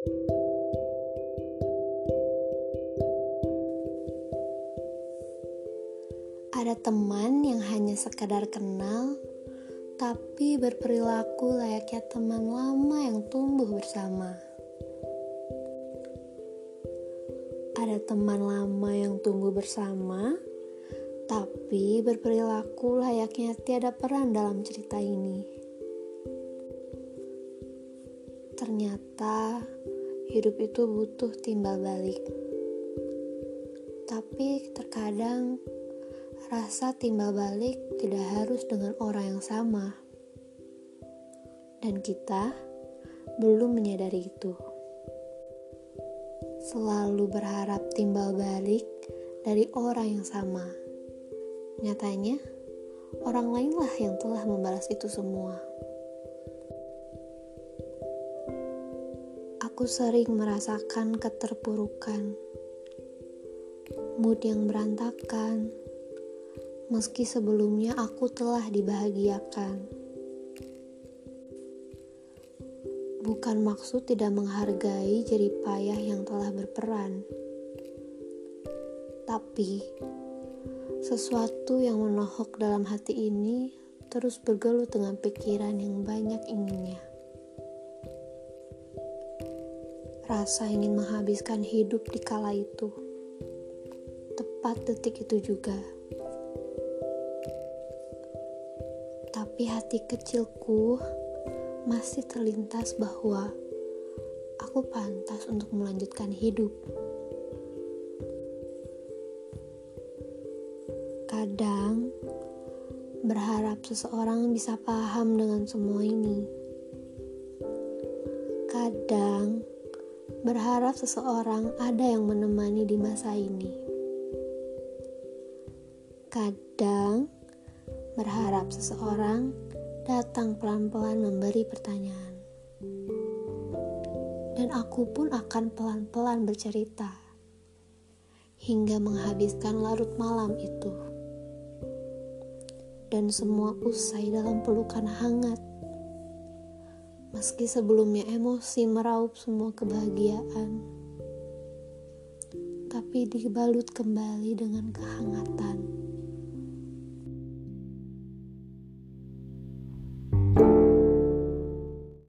Ada teman yang hanya sekadar kenal, tapi berperilaku layaknya teman lama yang tumbuh bersama. Ada teman lama yang tumbuh bersama, tapi berperilaku layaknya tiada peran dalam cerita ini. Ternyata hidup itu butuh timbal balik, tapi terkadang rasa timbal balik tidak harus dengan orang yang sama, dan kita belum menyadari itu. Selalu berharap timbal balik dari orang yang sama. Nyatanya, orang lainlah yang telah membalas itu semua. Aku sering merasakan keterpurukan, mood yang berantakan, meski sebelumnya aku telah dibahagiakan. Bukan maksud tidak menghargai jerih payah yang telah berperan, tapi sesuatu yang menohok dalam hati ini terus bergelut dengan pikiran yang banyak inginnya. Rasa ingin menghabiskan hidup di kala itu. Tepat detik itu juga. Tapi hati kecilku masih terlintas bahwa aku pantas untuk melanjutkan hidup. Kadang berharap seseorang bisa paham dengan semua ini. Kadang berharap seseorang ada yang menemani di masa ini. Kadang berharap seseorang datang pelan-pelan memberi pertanyaan. Dan aku pun akan pelan-pelan bercerita hingga menghabiskan larut malam itu. Dan semua usai dalam pelukan hangat meski sebelumnya emosi meraup semua kebahagiaan, tapi dibalut kembali dengan kehangatan.